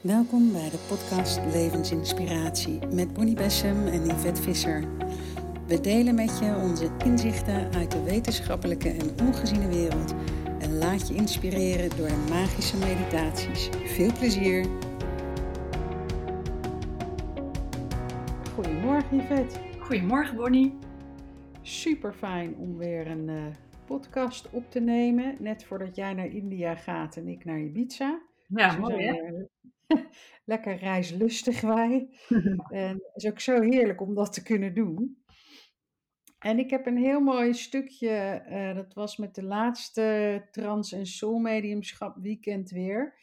Welkom bij de podcast Levensinspiratie met Bonnie Bessem en Yvette Visser. We delen met je onze inzichten uit de wetenschappelijke en ongeziene wereld en laat je inspireren door de magische meditaties. Veel plezier! Goedemorgen Yvette. Goedemorgen Bonnie. Super fijn om weer een uh, podcast op te nemen. Net voordat jij naar India gaat en ik naar Ibiza. Ja, dus mooi hè? lekker reislustig wij. en het is ook zo heerlijk om dat te kunnen doen. En ik heb een heel mooi stukje, uh, dat was met de laatste Trans- en Soul Mediumschap weekend weer.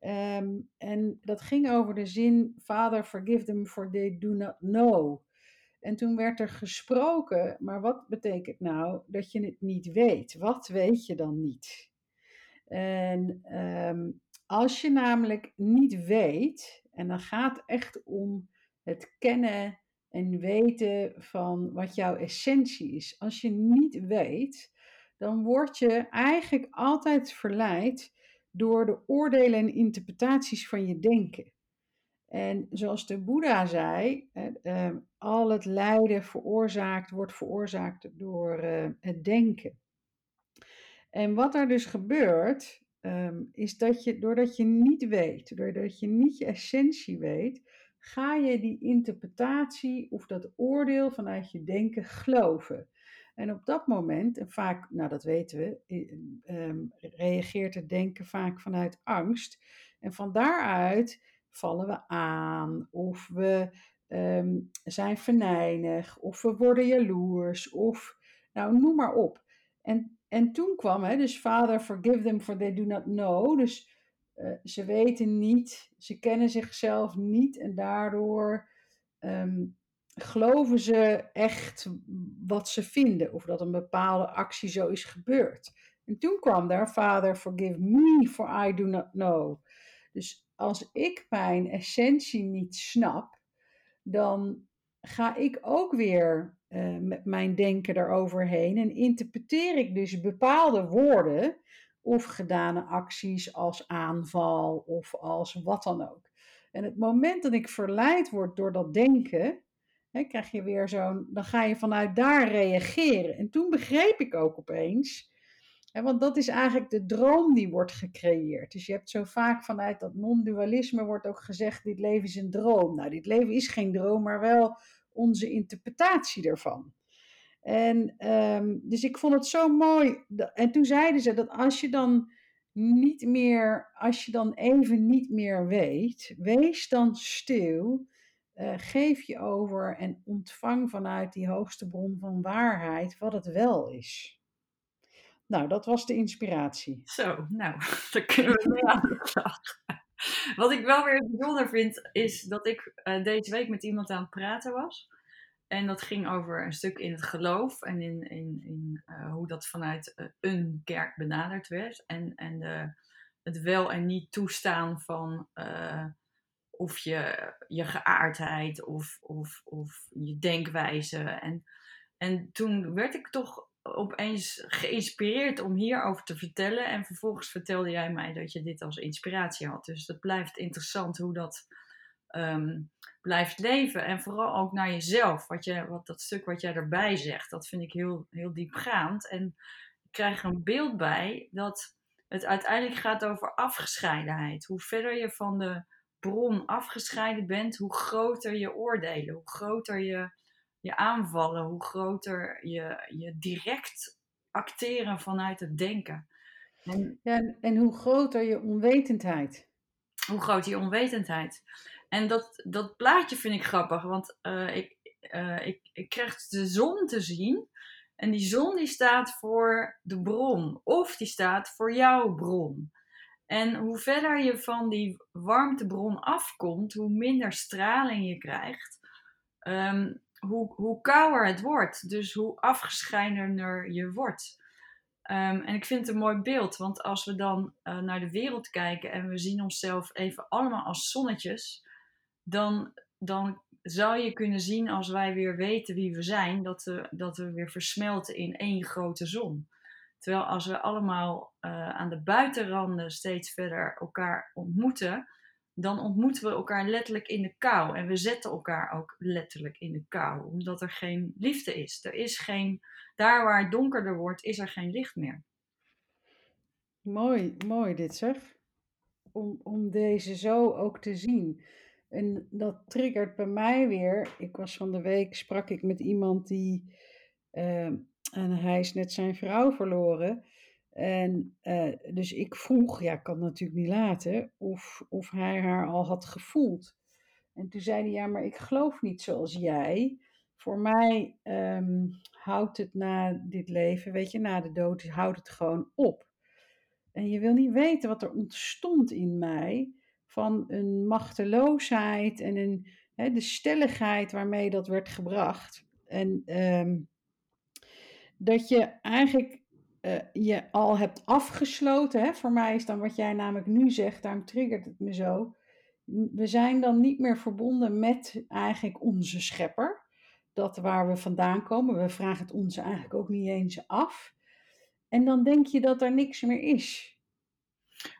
Um, en dat ging over de zin: Father, forgive them for they do not know. En toen werd er gesproken, maar wat betekent nou dat je het niet weet? Wat weet je dan niet? En um, als je namelijk niet weet, en dan gaat het echt om het kennen en weten van wat jouw essentie is. Als je niet weet, dan word je eigenlijk altijd verleid door de oordelen en interpretaties van je denken. En zoals de Boeddha zei, eh, al het lijden veroorzaakt, wordt veroorzaakt door eh, het denken. En wat er dus gebeurt, um, is dat je, doordat je niet weet, doordat je niet je essentie weet, ga je die interpretatie of dat oordeel vanuit je denken geloven. En op dat moment, en vaak, nou dat weten we, um, reageert het denken vaak vanuit angst. En van daaruit vallen we aan, of we um, zijn venijnig, of we worden jaloers, of nou noem maar op. En en toen kwam, hè, dus Father, forgive them for they do not know. Dus uh, ze weten niet, ze kennen zichzelf niet en daardoor um, geloven ze echt wat ze vinden of dat een bepaalde actie zo is gebeurd. En toen kwam daar, Father, forgive me for I do not know. Dus als ik mijn essentie niet snap, dan ga ik ook weer uh, met mijn denken eroverheen en interpreteer ik dus bepaalde woorden of gedane acties als aanval of als wat dan ook. En het moment dat ik verleid word door dat denken, hè, krijg je weer zo'n, dan ga je vanuit daar reageren. En toen begreep ik ook opeens, want dat is eigenlijk de droom die wordt gecreëerd. Dus je hebt zo vaak vanuit dat non-dualisme wordt ook gezegd, dit leven is een droom. Nou, dit leven is geen droom, maar wel onze interpretatie ervan. En um, dus ik vond het zo mooi. En toen zeiden ze dat als je dan niet meer, als je dan even niet meer weet, wees dan stil. Uh, geef je over en ontvang vanuit die hoogste bron van waarheid wat het wel is. Nou, dat was de inspiratie. Zo, nou, daar kunnen we mee aan de slag. Wat ik wel weer bijzonder vind, is dat ik uh, deze week met iemand aan het praten was. En dat ging over een stuk in het geloof en in, in, in uh, hoe dat vanuit uh, een kerk benaderd werd. En, en het wel en niet toestaan van of je, je geaardheid of, of, of je denkwijze. En, en toen werd ik toch opeens geïnspireerd om hierover te vertellen. En vervolgens vertelde jij mij dat je dit als inspiratie had. Dus dat blijft interessant hoe dat um, blijft leven. En vooral ook naar jezelf. Wat je, wat, dat stuk wat jij erbij zegt, dat vind ik heel, heel diepgaand. En ik krijg er een beeld bij dat het uiteindelijk gaat over afgescheidenheid. Hoe verder je van de bron afgescheiden bent, hoe groter je oordelen, hoe groter je je aanvallen, hoe groter je, je direct acteren vanuit het denken. En, ja, en hoe groter je onwetendheid. Hoe groter je onwetendheid. En dat, dat plaatje vind ik grappig, want uh, ik, uh, ik, ik krijg de zon te zien. En die zon die staat voor de bron, of die staat voor jouw bron. En hoe verder je van die warmtebron afkomt, hoe minder straling je krijgt. Um, hoe, hoe kouder het wordt. Dus hoe afgescheidener je wordt. Um, en ik vind het een mooi beeld, want als we dan uh, naar de wereld kijken en we zien onszelf even allemaal als zonnetjes, dan, dan zou je kunnen zien als wij weer weten wie we zijn, dat we, dat we weer versmelten in één grote zon. Terwijl als we allemaal uh, aan de buitenranden steeds verder elkaar ontmoeten, dan ontmoeten we elkaar letterlijk in de kou. En we zetten elkaar ook letterlijk in de kou, omdat er geen liefde is. Er is geen, daar waar het donkerder wordt, is er geen licht meer. Mooi, mooi dit zeg. Om, om deze zo ook te zien. En dat triggert bij mij weer. Ik was van de week, sprak ik met iemand die. Uh, en hij is net zijn vrouw verloren. En uh, dus ik vroeg, ja, ik kan het natuurlijk niet laten, of, of hij haar al had gevoeld. En toen zei hij, ja, maar ik geloof niet zoals jij. Voor mij um, houdt het na dit leven, weet je, na de dood, houdt het gewoon op. En je wil niet weten wat er ontstond in mij van een machteloosheid en een, hè, de stelligheid waarmee dat werd gebracht. En um, dat je eigenlijk uh, je al hebt afgesloten. Hè? Voor mij is dan wat jij namelijk nu zegt, daarom triggert het me zo. We zijn dan niet meer verbonden met eigenlijk onze schepper. Dat waar we vandaan komen. We vragen het ons eigenlijk ook niet eens af. En dan denk je dat er niks meer is.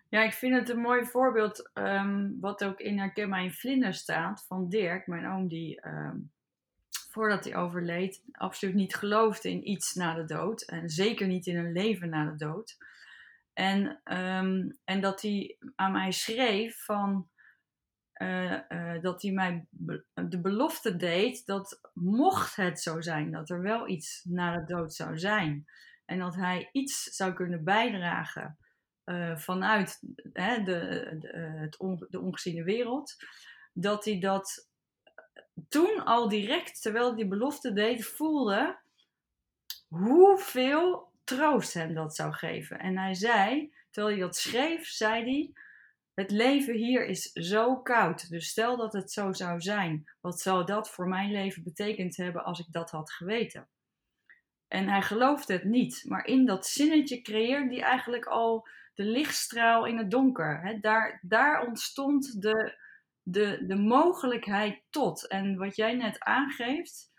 Ja, ik vind het een mooi voorbeeld, um, wat ook in Herken mij in Vlinder staat, van Dirk, mijn oom, die um, voordat hij overleed absoluut niet geloofde in iets na de dood. En zeker niet in een leven na de dood. En, um, en dat hij aan mij schreef van, uh, uh, dat hij mij de belofte deed dat mocht het zo zijn, dat er wel iets na de dood zou zijn. En dat hij iets zou kunnen bijdragen uh, vanuit hè, de, de, het de ongeziene wereld. Dat hij dat toen al direct, terwijl die belofte deed, voelde hoeveel troost hem dat zou geven. En hij zei, terwijl hij dat schreef, zei hij: Het leven hier is zo koud. Dus stel dat het zo zou zijn, wat zou dat voor mijn leven betekend hebben als ik dat had geweten? En hij geloofde het niet, maar in dat zinnetje creëerde hij eigenlijk al de lichtstraal in het donker. daar, daar ontstond de, de, de mogelijkheid tot. En wat jij net aangeeft,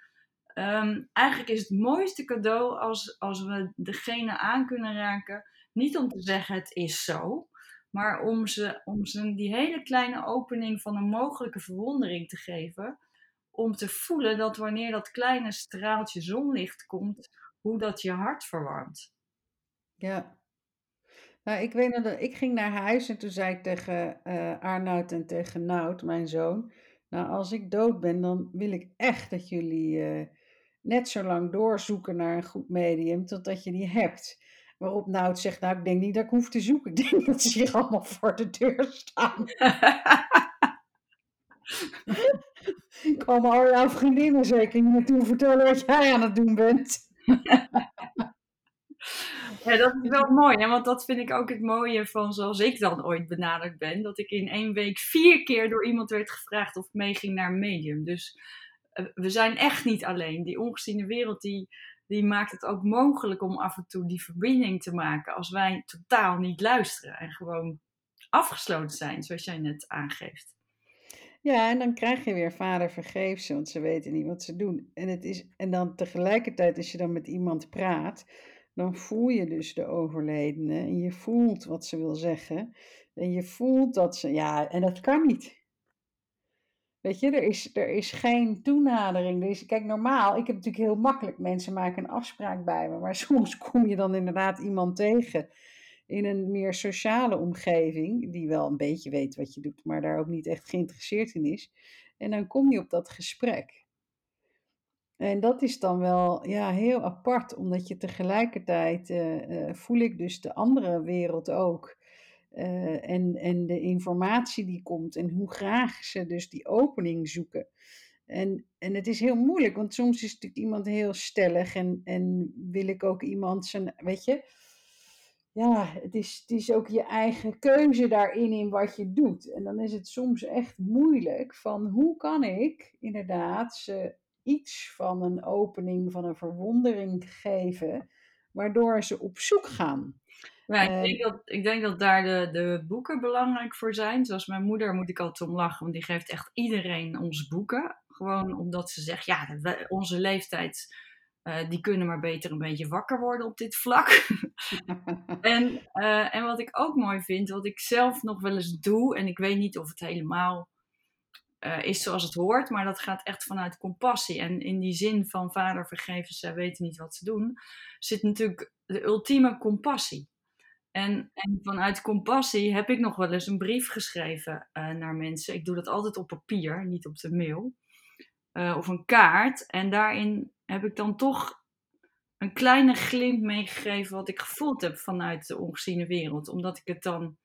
um, eigenlijk is het mooiste cadeau als, als we degene aan kunnen raken. Niet om te zeggen het is zo, maar om ze, om ze die hele kleine opening van een mogelijke verwondering te geven. Om te voelen dat wanneer dat kleine straaltje zonlicht komt, hoe dat je hart verwarmt. Ja, nou, ik weet nog dat ik ging naar huis en toen zei ik tegen uh, Arnoud en tegen Nout, mijn zoon, nou als ik dood ben, dan wil ik echt dat jullie uh, net zo lang doorzoeken naar een goed medium totdat je die hebt. Waarop Nout zegt, nou ik denk niet dat ik hoef te zoeken, ik denk dat ze hier allemaal voor de deur staan. Komen al jouw vriendinnen zeker niet naartoe vertellen wat jij aan het doen bent. Ja, dat is wel mooi, hè? want dat vind ik ook het mooie van zoals ik dan ooit benaderd ben. Dat ik in één week vier keer door iemand werd gevraagd of ik meeging naar een medium. Dus uh, we zijn echt niet alleen. Die ongeziene wereld die, die maakt het ook mogelijk om af en toe die verbinding te maken als wij totaal niet luisteren en gewoon afgesloten zijn, zoals jij net aangeeft. Ja, en dan krijg je weer vader vergeef ze, want ze weten niet wat ze doen. En, het is, en dan tegelijkertijd, als je dan met iemand praat, dan voel je dus de overledene en je voelt wat ze wil zeggen. En je voelt dat ze, ja, en dat kan niet. Weet je, er is, er is geen toenadering. Er is, kijk, normaal, ik heb natuurlijk heel makkelijk, mensen maken een afspraak bij me, maar soms kom je dan inderdaad iemand tegen in een meer sociale omgeving, die wel een beetje weet wat je doet, maar daar ook niet echt geïnteresseerd in is. En dan kom je op dat gesprek. En dat is dan wel ja, heel apart, omdat je tegelijkertijd uh, uh, voel ik dus de andere wereld ook. Uh, en, en de informatie die komt en hoe graag ze dus die opening zoeken. En, en het is heel moeilijk, want soms is natuurlijk iemand heel stellig en, en wil ik ook iemand zijn, weet je. Ja, het is, het is ook je eigen keuze daarin in wat je doet. En dan is het soms echt moeilijk van hoe kan ik inderdaad ze iets van een opening, van een verwondering geven, waardoor ze op zoek gaan. Ja, ik, denk dat, ik denk dat daar de, de boeken belangrijk voor zijn. Zoals mijn moeder moet ik altijd om lachen, want die geeft echt iedereen onze boeken. Gewoon omdat ze zegt, ja, onze leeftijd eh, die kunnen maar beter een beetje wakker worden op dit vlak. en, eh, en wat ik ook mooi vind, wat ik zelf nog wel eens doe, en ik weet niet of het helemaal uh, is zoals het hoort, maar dat gaat echt vanuit compassie. En in die zin van vader vergeven, zij weten niet wat ze doen, zit natuurlijk de ultieme compassie. En, en, vanuit compassie heb ik nog wel eens een brief geschreven uh, naar mensen. Ik doe dat altijd op papier, niet op de mail. Uh, of een kaart. En daarin heb ik dan toch een kleine glimp meegegeven wat ik gevoeld heb vanuit de ongeziene wereld. Omdat ik het dan,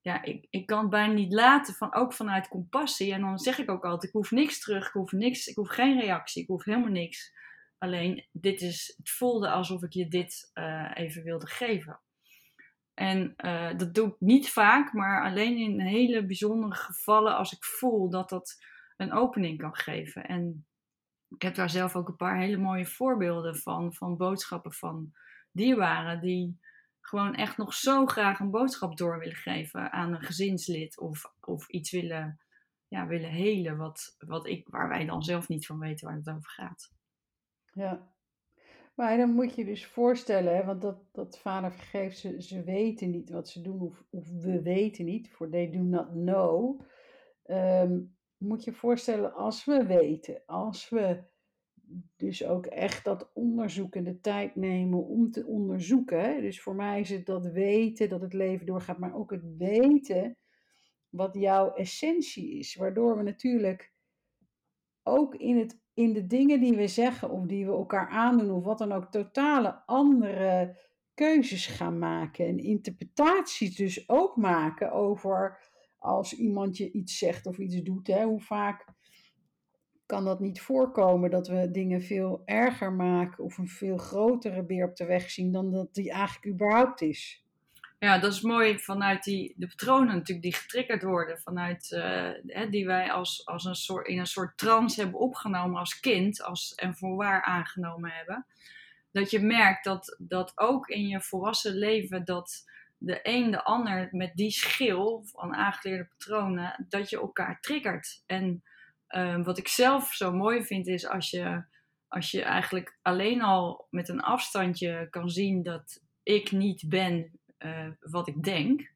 ja, ik, ik kan het bijna niet laten, van, ook vanuit compassie. En dan zeg ik ook altijd, ik hoef niks terug, ik hoef niks, ik hoef geen reactie, ik hoef helemaal niks. Alleen, dit is, het voelde alsof ik je dit uh, even wilde geven. En uh, dat doe ik niet vaak, maar alleen in hele bijzondere gevallen als ik voel dat dat een opening kan geven. En ik heb daar zelf ook een paar hele mooie voorbeelden van, van boodschappen van dierbaren die gewoon echt nog zo graag een boodschap door willen geven aan een gezinslid of, of iets willen, ja, willen helen wat, wat ik, waar wij dan zelf niet van weten waar het over gaat. Ja, maar dan moet je dus voorstellen, want dat, dat vader vergeeft, ze, ze weten niet wat ze doen, of, of we weten niet, voor they do not know. Um, moet je voorstellen, als we weten, als we dus ook echt dat onderzoek en de tijd nemen om te onderzoeken. Dus voor mij is het dat weten dat het leven doorgaat, maar ook het weten wat jouw essentie is. Waardoor we natuurlijk ook in, het, in de dingen die we zeggen of die we elkaar aandoen of wat dan ook, totale andere keuzes gaan maken. En interpretaties dus ook maken over als iemand je iets zegt of iets doet. Hè, hoe vaak kan dat niet voorkomen dat we dingen veel erger maken of een veel grotere beer op de weg zien dan dat die eigenlijk überhaupt is. Ja, dat is mooi vanuit die, de patronen natuurlijk die getriggerd worden, vanuit hè, die wij als, als een soort, in een soort trance hebben opgenomen als kind als, en voorwaar aangenomen hebben. Dat je merkt dat, dat ook in je volwassen leven dat de een de ander met die schil van aangeleerde patronen, dat je elkaar triggert. En uh, wat ik zelf zo mooi vind is als je, als je eigenlijk alleen al met een afstandje kan zien dat ik niet ben uh, wat ik denk.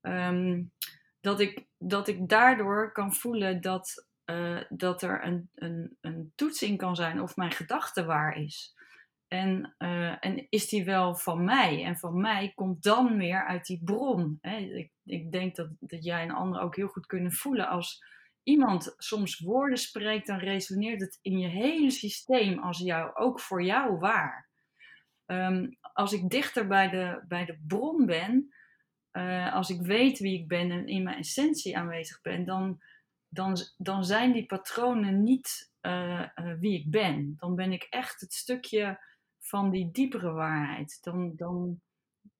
Um, dat, ik, dat ik daardoor kan voelen dat, uh, dat er een, een, een toetsing kan zijn of mijn gedachte waar is. En, uh, en is die wel van mij? En van mij komt dan weer uit die bron. Hè? Ik, ik denk dat, dat jij en anderen ook heel goed kunnen voelen. Als iemand soms woorden spreekt, dan resoneert het in je hele systeem als jou, ook voor jou waar. Um, als ik dichter bij de, bij de bron ben, uh, als ik weet wie ik ben en in mijn essentie aanwezig ben, dan, dan, dan zijn die patronen niet uh, uh, wie ik ben. Dan ben ik echt het stukje van die diepere waarheid. Dan, dan,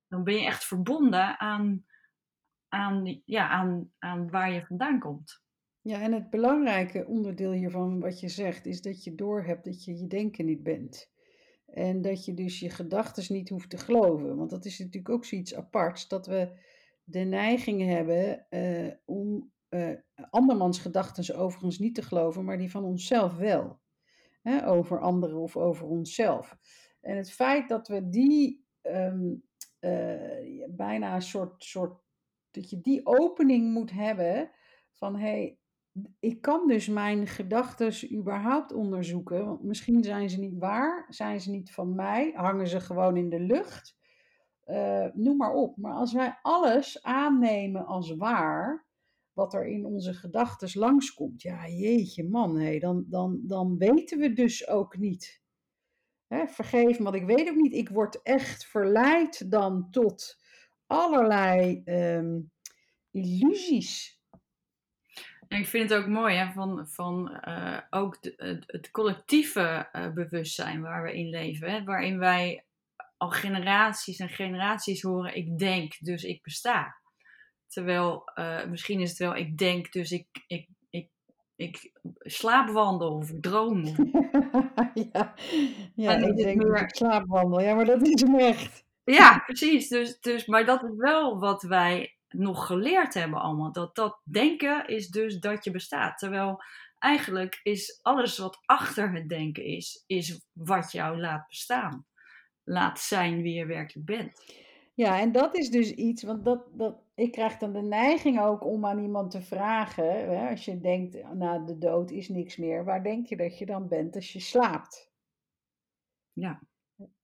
dan ben je echt verbonden aan, aan, ja, aan, aan waar je vandaan komt. Ja, en het belangrijke onderdeel hiervan, wat je zegt, is dat je doorhebt dat je je denken niet bent. En dat je dus je gedachten niet hoeft te geloven. Want dat is natuurlijk ook zoiets aparts, dat we de neiging hebben uh, om uh, andermans gedachten overigens niet te geloven, maar die van onszelf wel. Hè, over anderen of over onszelf. En het feit dat we die um, uh, bijna een soort, soort, dat je die opening moet hebben van hé, hey, ik kan dus mijn gedachten überhaupt onderzoeken. Want misschien zijn ze niet waar, zijn ze niet van mij, hangen ze gewoon in de lucht. Uh, noem maar op. Maar als wij alles aannemen als waar, wat er in onze gedachten langskomt, ja jeetje man, hey, dan, dan, dan weten we dus ook niet Hè, vergeef me, want ik weet ook niet. Ik word echt verleid dan tot allerlei um, illusies. En ik vind het ook mooi hè, van, van uh, ook de, het, collectieve uh, bewustzijn waar we in leven. Hè, waarin wij al generaties en generaties horen: ik denk, dus ik besta. Terwijl uh, misschien is het wel: ik denk, dus ik, ik, ik ik slaapwandel of droom. ja, ja ik denk meer... ik slaapwandel. Ja, maar dat is hem echt. Ja, precies. Dus, dus, maar dat is wel wat wij nog geleerd hebben allemaal. Dat dat denken is dus dat je bestaat. Terwijl eigenlijk is alles wat achter het denken is, is wat jou laat bestaan. Laat zijn wie je werkelijk bent. Ja, en dat is dus iets, want dat, dat, ik krijg dan de neiging ook om aan iemand te vragen, hè, als je denkt, na de dood is niks meer, waar denk je dat je dan bent als je slaapt? Ja.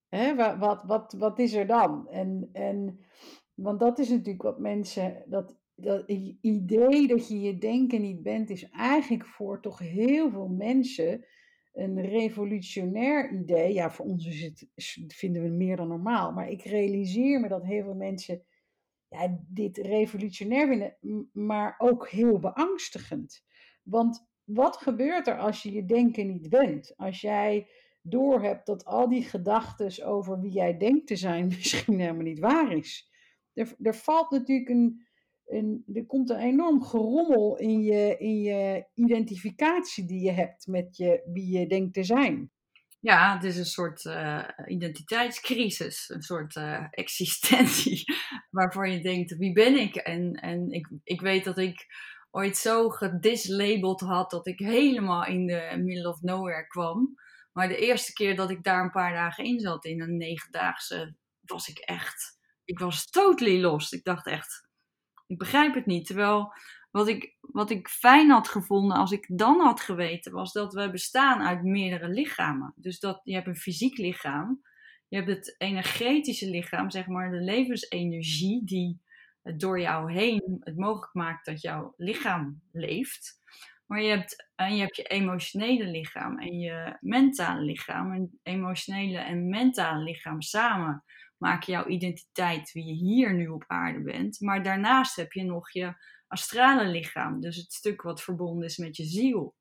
Hè, wat, wat, wat, wat is er dan? En, en, want dat is natuurlijk wat mensen, dat, dat idee dat je je denken niet bent, is eigenlijk voor toch heel veel mensen een revolutionair idee. Ja, voor ons is het, vinden we het meer dan normaal. Maar ik realiseer me dat heel veel mensen ja, dit revolutionair vinden, maar ook heel beangstigend. Want wat gebeurt er als je je denken niet bent? Als jij doorhebt dat al die gedachten over wie jij denkt te zijn misschien helemaal niet waar is. Er, er valt natuurlijk een, een, er komt een enorm gerommel in je, in je identificatie die je hebt met je, wie je denkt te zijn. Ja, het is een soort uh, identiteitscrisis, een soort uh, existentie, waarvan je denkt, wie ben ik? En, en ik, ik weet dat ik ooit zo gedislabeld had dat ik helemaal in de middle of nowhere kwam. Maar de eerste keer dat ik daar een paar dagen in zat, in een negendaagse, was ik echt, ik was totally lost. Ik dacht echt, ik begrijp het niet. Terwijl wat ik, wat ik fijn had gevonden als ik dan had geweten, was dat we bestaan uit meerdere lichamen. Dus dat je hebt een fysiek lichaam, je hebt het energetische lichaam, zeg maar de levensenergie die door jou heen het mogelijk maakt dat jouw lichaam leeft. Maar je hebt, en je hebt je emotionele lichaam en je mentale lichaam. En emotionele en mentale lichaam samen maken jouw identiteit wie je hier nu op aarde bent. Maar daarnaast heb je nog je astrale lichaam. Dus het stuk wat verbonden is met je ziel.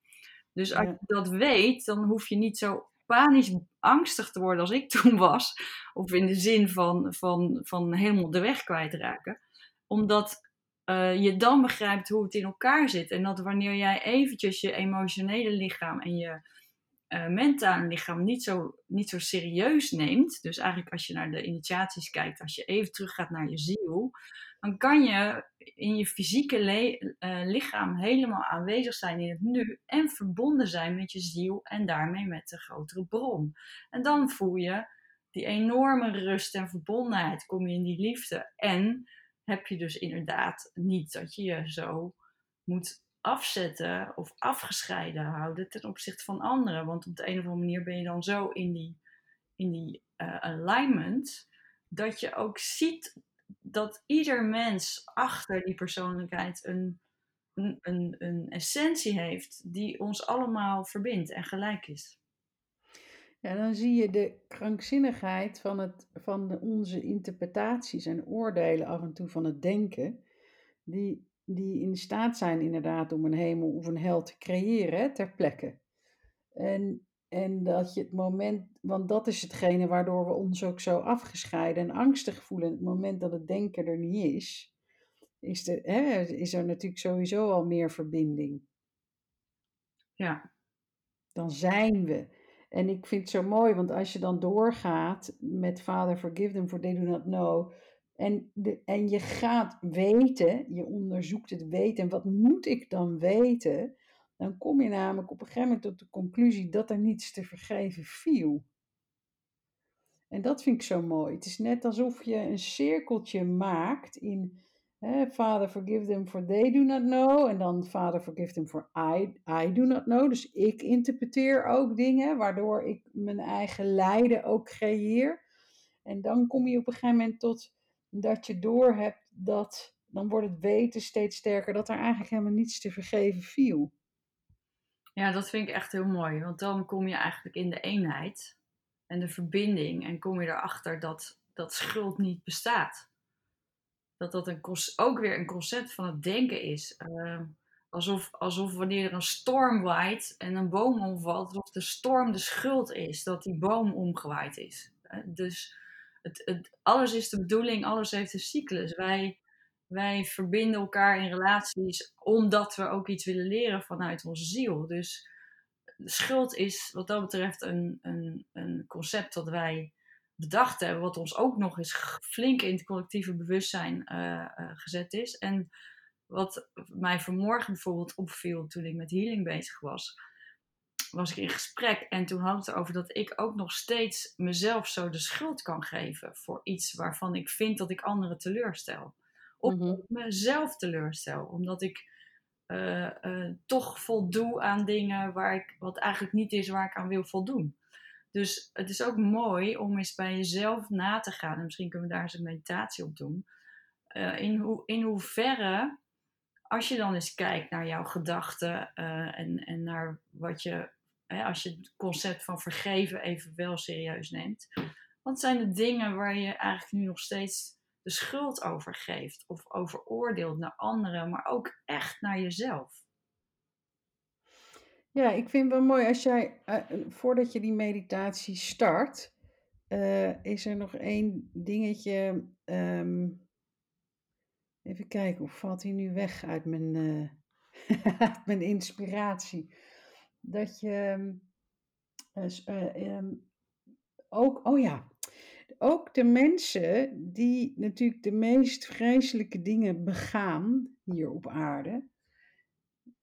Dus als je dat weet, dan hoef je niet zo panisch angstig te worden als ik toen was. Of in de zin van, van, van helemaal de weg kwijtraken. Omdat uh, je dan begrijpt hoe het in elkaar zit. En dat wanneer jij eventjes je emotionele lichaam en je uh, mentale lichaam niet zo, niet zo serieus neemt. Dus eigenlijk als je naar de initiaties kijkt, als je even teruggaat naar je ziel, dan kan je in je fysieke uh, lichaam helemaal aanwezig zijn in het nu en verbonden zijn met je ziel en daarmee met de grotere bron. En dan voel je die enorme rust en verbondenheid, kom je in die liefde. En heb je dus inderdaad niet dat je je zo moet afzetten of afgescheiden houden ten opzichte van anderen. Want op de een of andere manier ben je dan zo in die, in die uh, alignment dat je ook ziet dat ieder mens achter die persoonlijkheid een, een, een, een essentie heeft die ons allemaal verbindt en gelijk is. Ja, dan zie je de krankzinnigheid van, het, van onze interpretaties en oordelen af en toe van het denken, die, die in staat zijn inderdaad om een hemel of een hel te creëren ter plekke. En, en dat je het moment, want dat is hetgene waardoor we ons ook zo afgescheiden en angstig voelen. Het moment dat het denken er niet is, is, de, hè, is er natuurlijk sowieso al meer verbinding. Ja. Dan zijn we. En ik vind het zo mooi, want als je dan doorgaat met Father, forgive them for they do not know. En, de, en je gaat weten, je onderzoekt het weten. En wat moet ik dan weten? Dan kom je namelijk op een gegeven moment tot de conclusie dat er niets te vergeven viel. En dat vind ik zo mooi. Het is net alsof je een cirkeltje maakt in Father, forgive them for they do not know. En dan Father, forgive them for I, I do not know. Dus ik interpreteer ook dingen, waardoor ik mijn eigen lijden ook creëer. En dan kom je op een gegeven moment tot dat je door hebt dat, dan wordt het weten steeds sterker, dat er eigenlijk helemaal niets te vergeven viel. Ja, dat vind ik echt heel mooi. Want dan kom je eigenlijk in de eenheid en de verbinding. En kom je erachter dat, dat schuld niet bestaat dat dat een, ook weer een concept van het denken is. Uh, alsof, alsof wanneer er een storm waait en een boom omvalt, alsof de storm de schuld is dat die boom omgewaaid is. Uh, dus het, het, alles is de bedoeling, alles heeft een cyclus. Wij, wij verbinden elkaar in relaties omdat we ook iets willen leren vanuit onze ziel. Dus schuld is wat dat betreft een, een, een concept dat wij bedacht hebben, wat ons ook nog eens flink in het collectieve bewustzijn uh, uh, gezet is. En wat mij vanmorgen bijvoorbeeld opviel toen ik met healing bezig was, was ik in gesprek en toen had het erover dat ik ook nog steeds mezelf zo de schuld kan geven voor iets waarvan ik vind dat ik anderen teleurstel. Of mm -hmm. mezelf teleurstel, omdat ik uh, uh, toch voldoe aan dingen waar ik, wat eigenlijk niet is waar ik aan wil voldoen. Dus het is ook mooi om eens bij jezelf na te gaan. En misschien kunnen we daar eens een meditatie op doen. Uh, in, ho in hoeverre, als je dan eens kijkt naar jouw gedachten en, en naar wat je, als je het concept van vergeven even wel serieus neemt. Wat zijn de dingen waar je eigenlijk nu nog steeds de schuld over geeft of over oordeelt naar anderen, maar ook echt naar jezelf. Ja, ik vind het wel mooi als jij, uh, voordat je die meditatie start, uh, is er nog één dingetje. Um, even kijken, hoe valt hij nu weg uit mijn, uh, uit mijn inspiratie? Dat je um, ook, oh ja, ook de mensen die natuurlijk de meest vreselijke dingen begaan hier op aarde,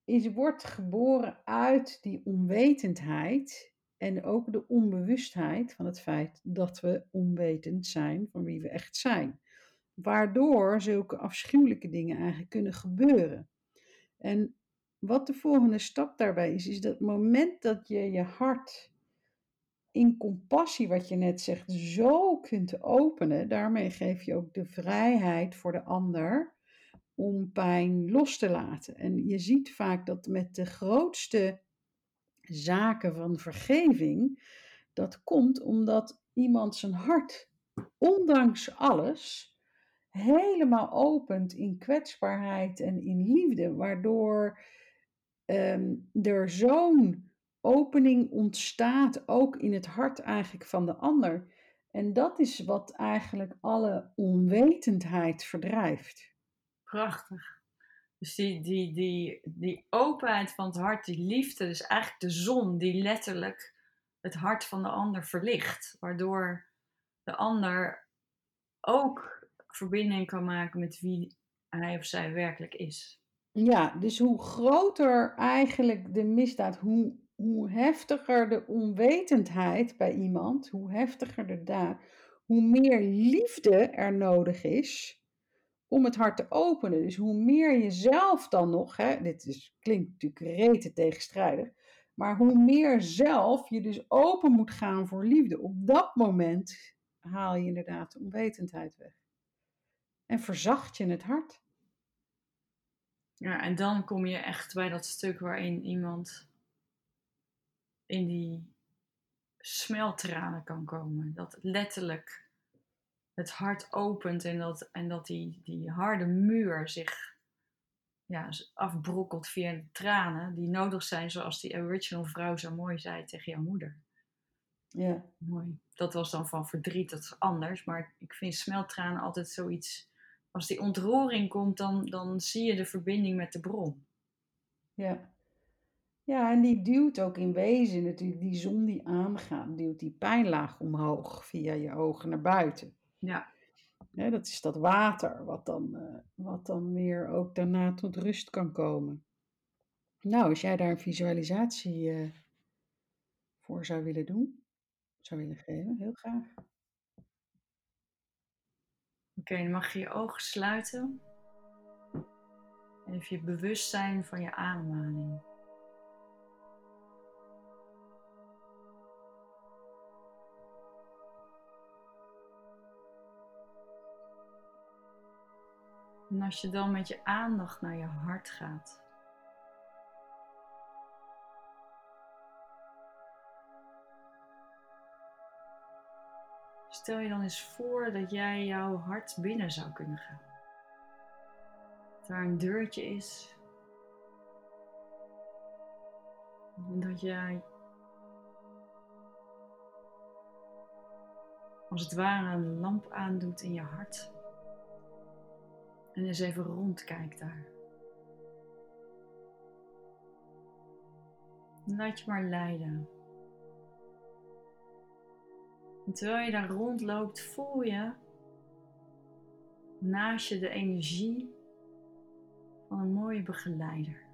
is, wordt geboren uit die onwetendheid en ook de onbewustheid van het feit dat we onwetend zijn van wie we echt zijn. Waardoor zulke afschuwelijke dingen eigenlijk kunnen gebeuren. En wat de volgende stap daarbij is, is dat moment dat je je hart in compassie, wat je net zegt, zo kunt openen, daarmee geef je ook de vrijheid voor de ander om pijn los te laten. En je ziet vaak dat met de grootste zaken van vergeving, dat komt omdat iemand zijn hart, ondanks alles, helemaal opent in kwetsbaarheid en in liefde, waardoor um, er zo'n opening ontstaat ook in het hart eigenlijk van de ander. En dat is wat eigenlijk alle onwetendheid verdrijft. Prachtig. Dus die, die, die, die openheid van het hart, die liefde, dus eigenlijk de zon die letterlijk het hart van de ander verlicht. Waardoor de ander ook verbinding kan maken met wie hij of zij werkelijk is. Ja, dus hoe groter eigenlijk de misdaad, hoe hoe heftiger de onwetendheid bij iemand, hoe heftiger de daad, hoe meer liefde er nodig is om het hart te openen. Dus hoe meer je zelf dan nog, hè, dit is, klinkt natuurlijk rete tegenstrijdig, maar hoe meer zelf je dus open moet gaan voor liefde, op dat moment haal je inderdaad de onwetendheid weg. En verzacht je het hart. Ja, en dan kom je echt bij dat stuk waarin iemand in die smeltranen kan komen. Dat letterlijk het hart opent en dat, en dat die, die harde muur zich ja, afbrokkelt via de tranen die nodig zijn, zoals die original vrouw zo mooi zei tegen jouw moeder. Ja. Mooi. Dat was dan van verdriet, dat is anders. Maar ik vind smeltranen altijd zoiets. Als die ontroering komt, dan, dan zie je de verbinding met de bron. Ja. Ja, en die duwt ook in wezen natuurlijk, die zon die aangaat, duwt die pijnlaag omhoog via je ogen naar buiten. Ja. ja dat is dat water wat dan, uh, wat dan weer ook daarna tot rust kan komen. Nou, als jij daar een visualisatie uh, voor zou willen doen, zou willen geven, heel graag. Oké, dan mag je je ogen sluiten. Even je bewustzijn van je ademhaling. En als je dan met je aandacht naar je hart gaat. Stel je dan eens voor dat jij jouw hart binnen zou kunnen gaan. Dat daar een deurtje is. En dat jij als het ware een lamp aandoet in je hart. En eens even rondkijk daar. Laat je maar leiden. En terwijl je daar rondloopt, voel je naast je de energie van een mooie begeleider.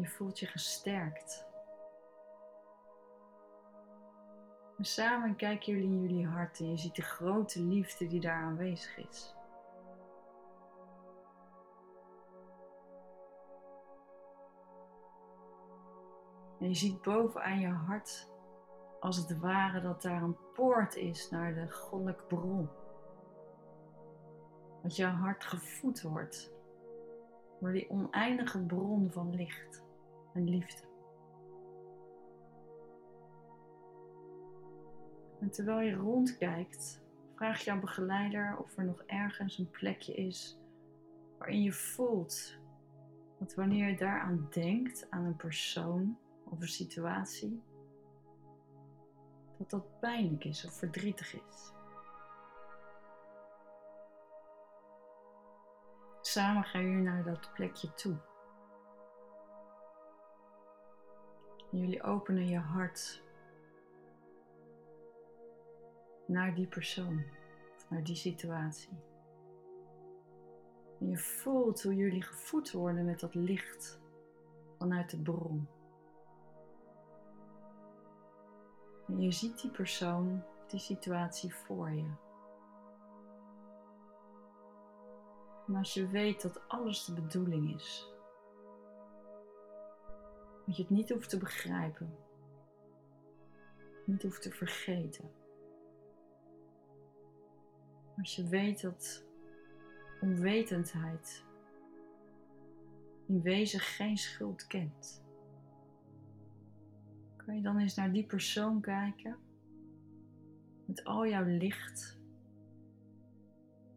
je voelt je gesterkt. En samen kijken jullie in jullie hart en je ziet de grote liefde die daar aanwezig is. En je ziet bovenaan je hart, als het ware, dat daar een poort is naar de goddelijke bron. Dat jouw hart gevoed wordt door die oneindige bron van licht en liefde. En terwijl je rondkijkt, vraag jouw begeleider of er nog ergens een plekje is waarin je voelt dat wanneer je daaraan denkt, aan een persoon of een situatie, dat dat pijnlijk is of verdrietig is. Samen gaan jullie naar dat plekje toe. En jullie openen je hart naar die persoon, naar die situatie. En je voelt hoe jullie gevoed worden met dat licht vanuit de bron. En je ziet die persoon, die situatie voor je. En als je weet dat alles de bedoeling is, dat je het niet hoeft te begrijpen, niet hoeft te vergeten. Als je weet dat onwetendheid in wezen geen schuld kent, kan je dan eens naar die persoon kijken met al jouw licht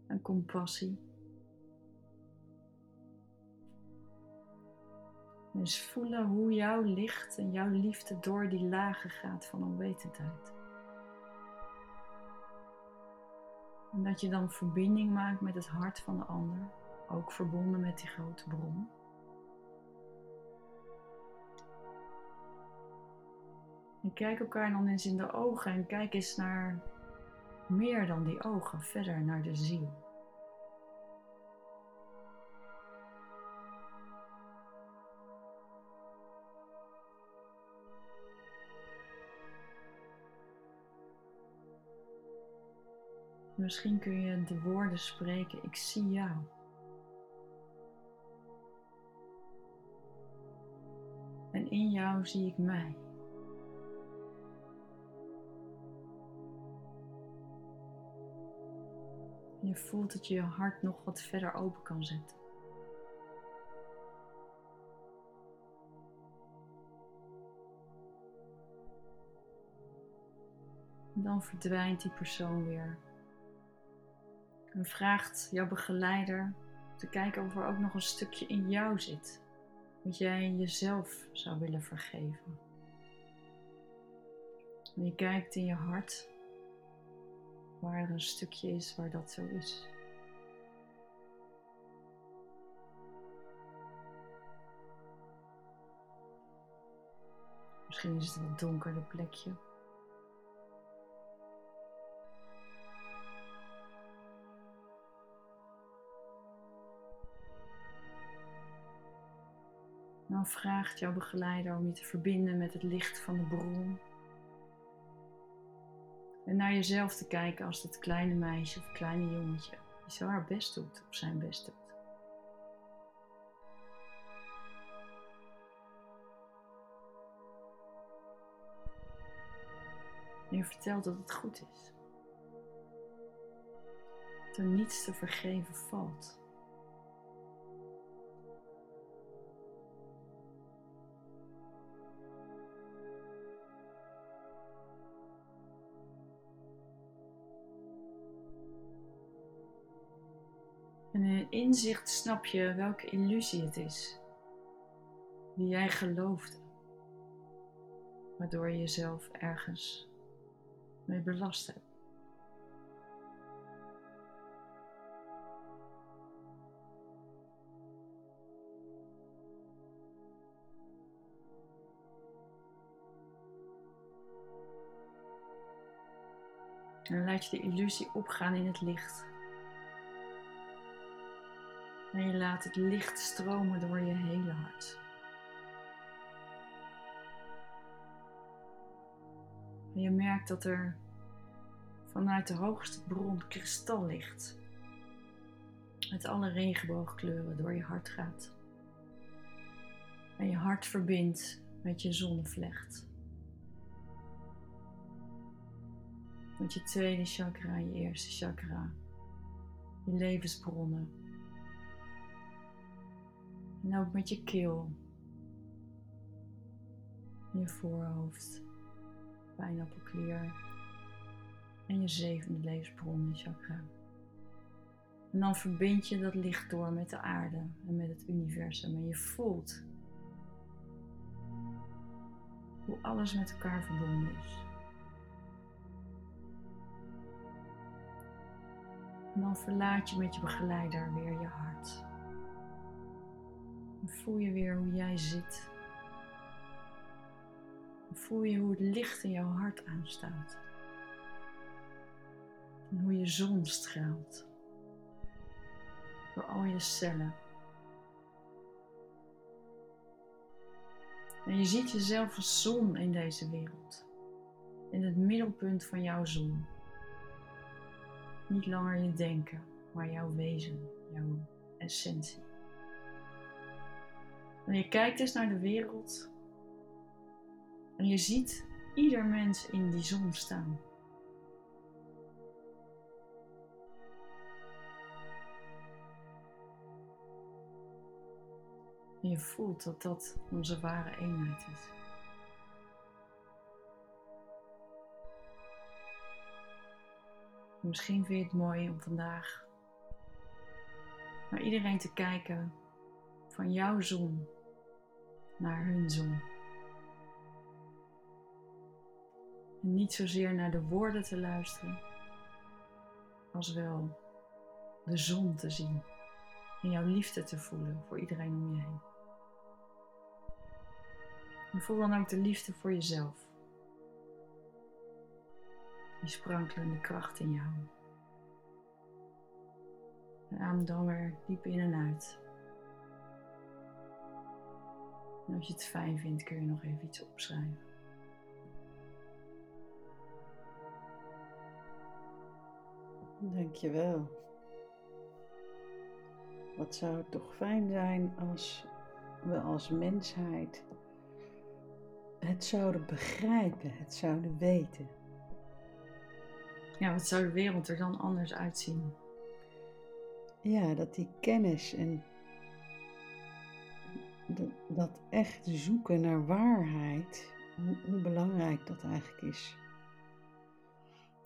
en compassie. En eens voelen hoe jouw licht en jouw liefde door die lagen gaat van onwetendheid. En dat je dan verbinding maakt met het hart van de ander, ook verbonden met die grote bron. En kijk elkaar dan eens in de ogen en kijk eens naar meer dan die ogen, verder naar de ziel. Misschien kun je de woorden spreken, ik zie jou. En in jou zie ik mij. Je voelt dat je je hart nog wat verder open kan zetten. dan verdwijnt die persoon weer en vraagt jouw begeleider te kijken of er ook nog een stukje in jou zit. Wat jij jezelf zou willen vergeven. En je kijkt in je hart waar er een stukje is waar dat zo is. Misschien is het een wat donkerder plekje. Dan vraagt jouw begeleider om je te verbinden met het licht van de bron. En naar jezelf te kijken als dat kleine meisje of kleine jongetje die zo haar best doet of zijn best doet. En je vertelt dat het goed is. Dat er niets te vergeven valt. Eh, inzicht snap je welke illusie het is die jij geloofde, waardoor je jezelf ergens mee belast hebt. En laat je de illusie opgaan in het licht. En laat het licht stromen door je hele hart. En je merkt dat er vanuit de hoogste bron kristallicht met alle regenboogkleuren door je hart gaat. En je hart verbindt met je zonnevlecht. Met je tweede chakra, je eerste chakra, je levensbronnen. En ook met je keel, je voorhoofd, pijnappelklier en je zevende levensbron, chakra. En dan verbind je dat licht door met de aarde en met het universum. En je voelt hoe alles met elkaar verbonden is. En dan verlaat je met je begeleider weer je hart. Voel je weer hoe jij zit. Voel je hoe het licht in jouw hart aanstaat. En hoe je zon straalt. Door al je cellen. En je ziet jezelf als zon in deze wereld. In het middelpunt van jouw zon. Niet langer je denken, maar jouw wezen, jouw essentie. En je kijkt eens naar de wereld en je ziet ieder mens in die zon staan. En je voelt dat dat onze ware eenheid is. Misschien vind je het mooi om vandaag naar iedereen te kijken van jouw zon naar hun zon. En niet zozeer naar de woorden te luisteren, als wel de zon te zien en jouw liefde te voelen voor iedereen om je heen. En voel dan ook de liefde voor jezelf. Die sprankelende kracht in jou. En adem dan weer diep in en uit. En als je het fijn vindt, kun je nog even iets opschrijven. Dankjewel. Wat zou het toch fijn zijn als we als mensheid het zouden begrijpen, het zouden weten. Ja, wat zou de wereld er dan anders uitzien? Ja, dat die kennis en dat echt zoeken naar waarheid, hoe, belangrijk dat eigenlijk is.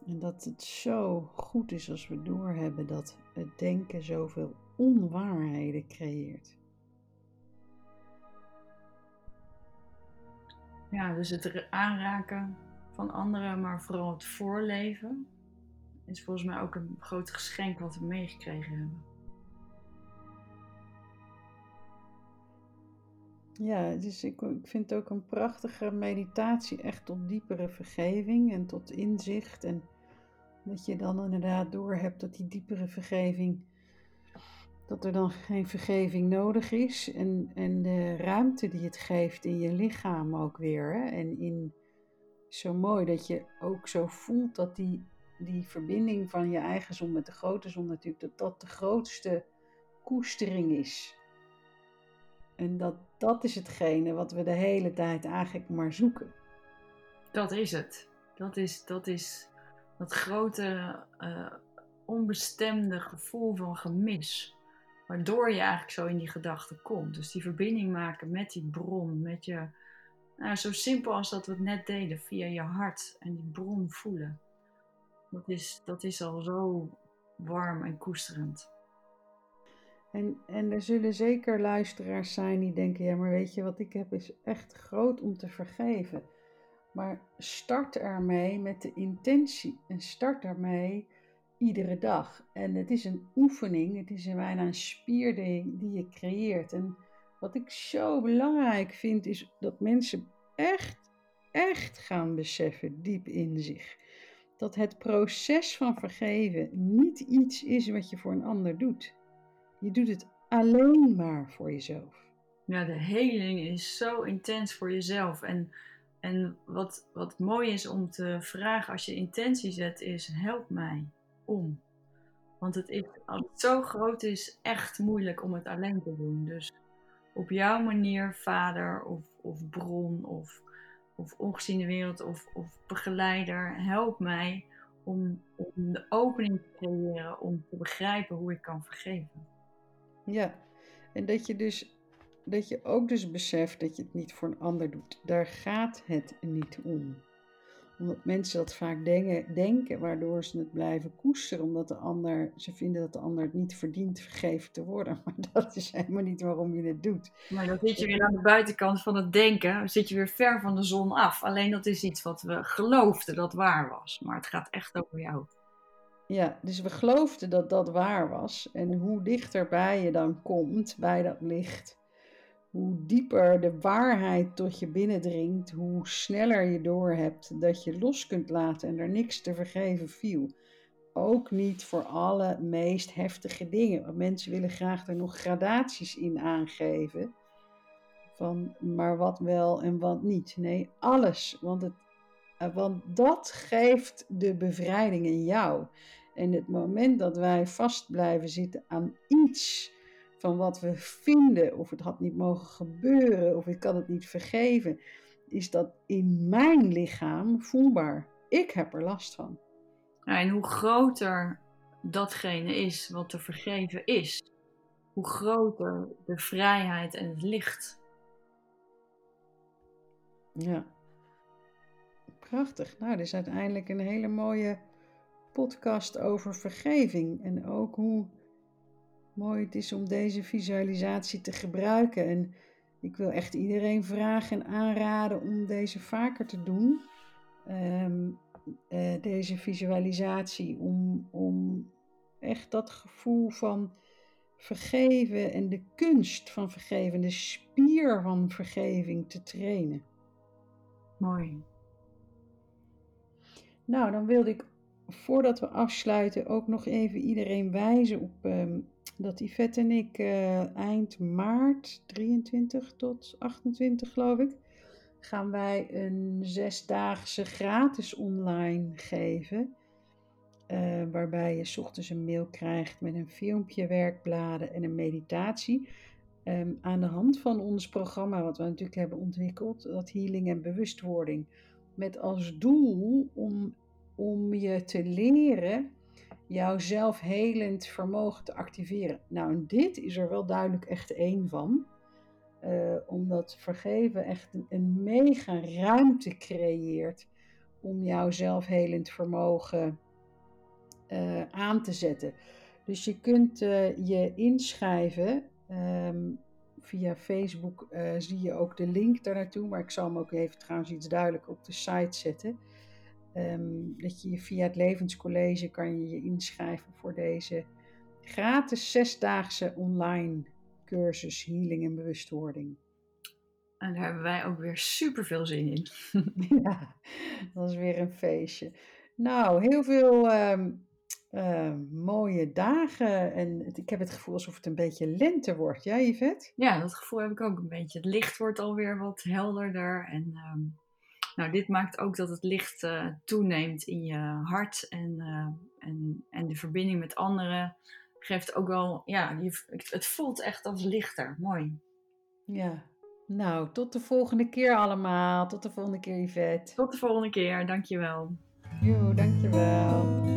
En dat het zo goed is als we doorhebben dat het denken zoveel onwaarheden creëert. Ja, dus het aanraken van anderen, maar vooral het voorleven, is volgens mij ook een groot geschenk wat we meegekregen hebben. Ja, dus ik, ik vind het ook een prachtige meditatie, echt tot diepere vergeving en tot inzicht. En dat je dan inderdaad doorhebt dat die diepere vergeving dat er dan geen vergeving nodig is. En, en de ruimte die het geeft in je lichaam ook weer. Hè? En in, zo mooi dat je ook zo voelt dat die, die verbinding van je eigen zon met de grote zon natuurlijk, dat dat de grootste koestering is. En dat, dat is hetgene wat we de hele tijd eigenlijk maar zoeken. Dat is het. Dat is dat, is dat grote, uh, onbestemde gevoel van gemis. Waardoor je eigenlijk zo in die gedachten komt. Dus die verbinding maken met die bron, met je. Nou, zo simpel als dat we het net deden, via je hart en die bron voelen. Dat is, dat is al zo warm en koesterend. En, en er zullen zeker luisteraars zijn die denken: ja, maar weet je wat ik heb, is echt groot om te vergeven. Maar start ermee met de intentie en start ermee iedere dag. En het is een oefening, het is een bijna een spier die, je creëert. En wat ik zo belangrijk vind, is dat mensen echt, echt gaan beseffen, diep in zich, dat het proces van vergeven niet iets is wat je voor een ander doet. Je doet het alleen maar voor jezelf. Ja, de heling is zo intens voor jezelf. En, en wat, wat mooi is om te vragen als je intentie zet, is help mij om. Want het is, als zo groot is, echt moeilijk om het alleen te doen. Dus op jouw manier, vader of, of bron of, of ongeziene wereld of, of begeleider, help mij om, om de opening te creëren om te begrijpen hoe ik kan vergeven. Ja, en dat je dus dat je ook dus beseft dat je het niet voor een ander doet. Daar gaat het niet om. Omdat mensen dat vaak denken, denken waardoor ze het blijven koesteren. Omdat de ander, ze vinden dat de ander het niet verdient vergeven te worden. Maar dat is helemaal niet waarom je het doet. Maar dan zit je weer aan de buitenkant van het denken. Dan zit je weer ver van de zon af. Alleen dat is iets wat we geloofden dat waar was. Maar het gaat echt over jou. Ja, dus we geloofden dat dat waar was. En hoe dichterbij je dan komt bij dat licht, hoe dieper de waarheid tot je binnendringt, hoe sneller je doorhebt dat je los kunt laten en er niks te vergeven viel. Ook niet voor alle meest heftige dingen. Want mensen willen graag er nog gradaties in aangeven. Van maar wat wel en wat niet. Nee, alles. Want, het, want dat geeft de bevrijding in jou. En het moment dat wij vast blijven zitten aan iets van wat we vinden, of het had niet mogen gebeuren, of ik kan het niet vergeven, is dat in mijn lichaam voelbaar. Ik heb er last van. en hoe groter datgene is wat te vergeven is, hoe groter de vrijheid en het licht. Ja. Prachtig. Nou, dit is uiteindelijk een hele mooie podcast over vergeving. En ook hoe mooi het is om deze visualisatie te gebruiken. En ik wil echt iedereen vragen en aanraden om deze vaker te doen. Ehm, eh, deze visualisatie, om, om echt dat gevoel van vergeven en de kunst van vergeven, de spier van vergeving te trainen. Mooi. Nou, dan wilde ik voordat we afsluiten ook nog even iedereen wijzen op ehm, dat Yvette en ik uh, eind maart 23 tot 28 geloof ik, gaan wij een zesdaagse gratis online geven. Uh, waarbij je s ochtends een mail krijgt met een filmpje, werkbladen en een meditatie. Um, aan de hand van ons programma, wat we natuurlijk hebben ontwikkeld, dat healing en bewustwording. Met als doel om om je te leren jouw zelfhelend vermogen te activeren. Nou, dit is er wel duidelijk echt één van. Uh, omdat vergeven echt een, mega ruimte creëert om jouw zelfhelend vermogen uh, aan te zetten. Dus je kunt uh, je inschrijven. Um, via Facebook zie je ook de link daar naartoe. Maar ik zal hem ook even trouwens iets duidelijker op de site zetten. Um, dat je via het Levenscollege kan je je inschrijven voor deze gratis zesdaagse online cursus Healing en Bewustwording. En daar hebben wij ook weer super veel zin in. ja, dat is weer een feestje. Nou, heel veel um, uh, mooie dagen. En het, ik heb het gevoel alsof het een beetje lente wordt. Jij, ja, Yvette? Ja, dat gevoel heb ik ook een beetje. Het licht wordt alweer wat helderder. En um, nou, dit maakt ook dat het licht uh, toeneemt in je hart en, uh, en, en de verbinding met anderen geeft ook wel, ja, je, het voelt echt als lichter. Mooi. Ja, nou, tot de volgende keer allemaal. Tot de volgende keer, Yvette. Tot de volgende keer, dankjewel. Jo, dankjewel.